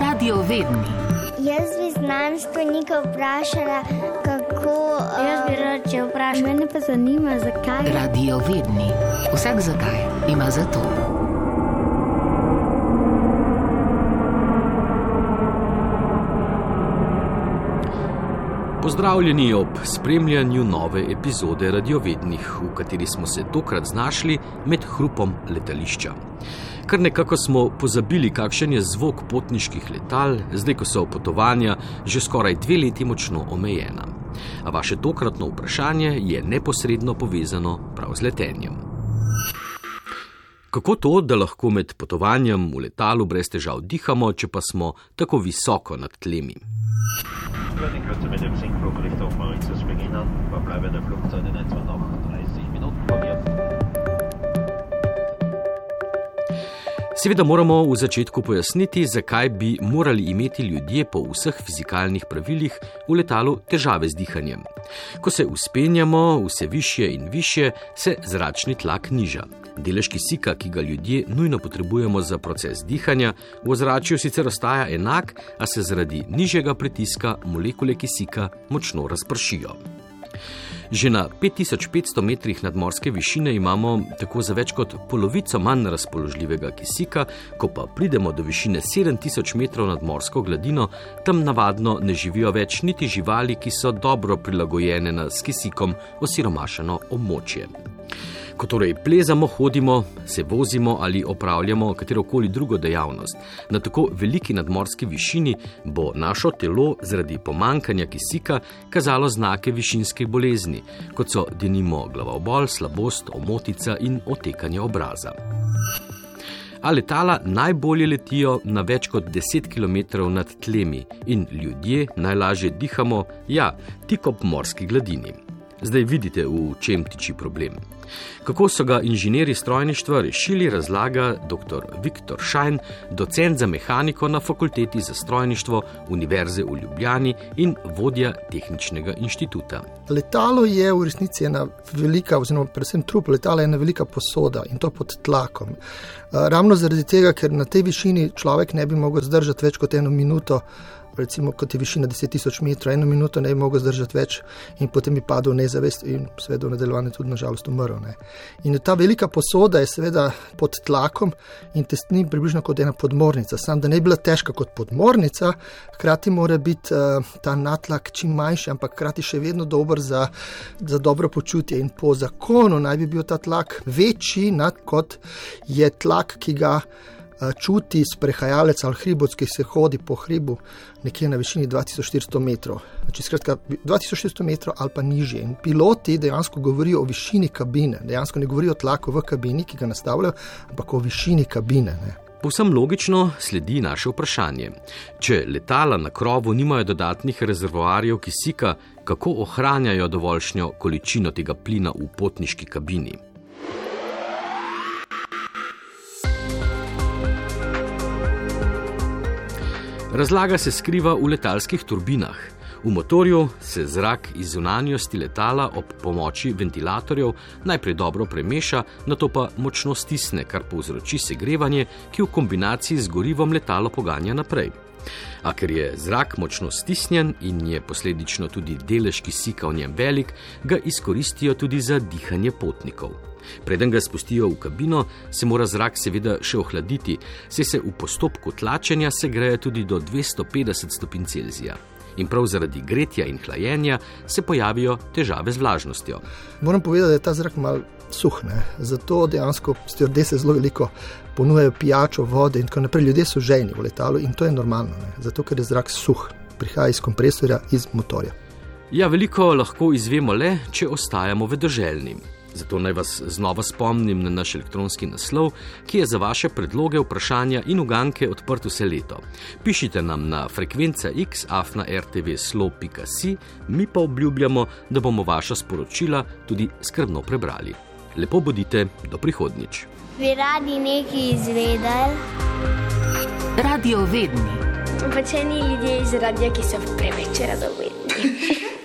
Radio vedni. Jaz bi znanstvenika vprašala, kako. Uh, Jaz bi rad če vprašal. Mene pa zanima, zakaj. Radio vedni. Vsak zakaj ima za to. Pozdravljeni ob spremljanju nove epizode Radiovednih, v kateri smo se tokrat znašli med hrupom letališča. Kar nekako smo pozabili, kakšen je zvok potniških letal, zdaj ko so potovanja že skoraj dve leti močno omejena. A vaše tokratno vprašanje je neposredno povezano prav z letenjem. Kako to, da lahko med potovanjem v letalu brez težav dihamo, če pa smo tako visoko nad tlemi? Landingkürze mit dem Sinkflug Richtung Mauritius beginnen. Verbleibende Flugzeit in etwa noch 30 Seveda moramo v začetku pojasniti, zakaj bi morali imeti ljudje po vseh fizikalnih pravilih v letalu težave z dihanjem. Ko se uspenjamo vse više in više, se zračni tlak niža. Delež kisika, ki ga ljudje nujno potrebujemo za proces dihanja, v ozračju sicer ostaja enak, a se zaradi nižjega pritiska molekule kisika močno razpršijo. Že na 5500 metrih nadmorske višine imamo tako za več kot polovico manj razpoložljivega kisika, ko pa pridemo do višine 7000 metrov nad morsko gladino, tam navadno ne živijo več niti živali, ki so dobro prilagojene na s kisikom osiromašeno območje. Ko torej plezamo, hodimo, se vozimo ali opravljamo katerokoli drugo dejavnost, na tako veliki nadmorski višini bo naše telo zaradi pomankanja kisika kazalo znake višinske bolezni, kot so denimo glavobol, slabost, omotica in otekanje obraza. A letala najbolje letijo na več kot 10 km nad tlemi in ljudje najlažje dihamo, ja, tik ob morski gladini. Zdaj vidite, v čem tiči problem. Kako so ga inženirji strojništva rešili, razlaga dr. Viktor Šajn, docent za mehaniko na fakulteti za strojništvo Univerze v Ljubljani in vodja tehničnega inštituta. Letalo je v resnici ena velika, oziroma predvsem trup letala je ena velika posoda in to pod tlakom. Ravno zaradi tega, ker na tej višini človek ne bi mogel zdržati več kot eno minuto recimo, kot je višina 10.000 metrov, eno minuto ne bi mogel zdržati več, in potem bi padel nezavest, in seveda v nadaljevanju tudi, nažalost, umrl. Ne. In ta velika posoda je seveda pod tlakom in tesni približno kot ena podmornica. Sam da ne bi bila težka kot podmornica, hkrati mora biti uh, ta natlak čim manjši, ampak hkrati še vedno dober za, za dobro počutje. In po zakonu naj bi bil ta tlak večji, nad kot je tlak, ki ga čuti sprehajalec ali hribovec, ki se hodi po hribu nekje na višini 2400 metrov. Znači, skratka, 2400 metrov ali pa nižje. In piloti dejansko govorijo o višini kabine, dejansko ne govorijo o tlaku v kabini, ki ga nastavljajo, ampak o višini kabine. Ne. Povsem logično sledi naše vprašanje. Če letala na krovu nimajo dodatnih rezervoarjev kisika, kako ohranjajo dovoljšnjo količino tega plina v potniški kabini? Razlaga se skriva v letalskih turbinah. V motorju se zrak iz zunanjosti letala ob pomoči ventilatorjev najprej dobro premeša, nato pa močno stisne, kar povzroči segrevanje, ki v kombinaciji z gorivom letalo poganja naprej. A ker je zrak močno stisnjen in je posledično tudi delež kisika v njem velik, ga izkoristijo tudi za dihanje potnikov. Preden ga spustijo v kabino, se mora zrak seveda še ohladiti, saj se v postopku tlačenja segreje tudi do 250 stopinj Celzija. In prav zaradi gretja in hlajenja se pojavijo težave z vlažnostjo. Moram povedati, da je ta zrak malo suh, ne? zato dejansko stjordese zelo veliko ponujajo pijačo, vode in tako naprej. Ljudje so žejni v letalu in to je normalno, ne? zato ker je zrak suh, prihaja iz kompresorja, iz motorja. Ja, veliko lahko izvemo le, če ostajamo vedoželjni. Zato naj vas znova spomnim na naš elektronski naslov, ki je za vaše predloge, vprašanja in uganke odprt vse leto. Pišite nam na frekvenca xafna.rtv.si, mi pa obljubljamo, da bomo vaša sporočila tudi skrbno prebrali. Lepo bodite, do prihodnjič. Bi radi nekaj izvedeli? Radio vedni. Pač ni ljudje iz radia, ki so preveč radovedni.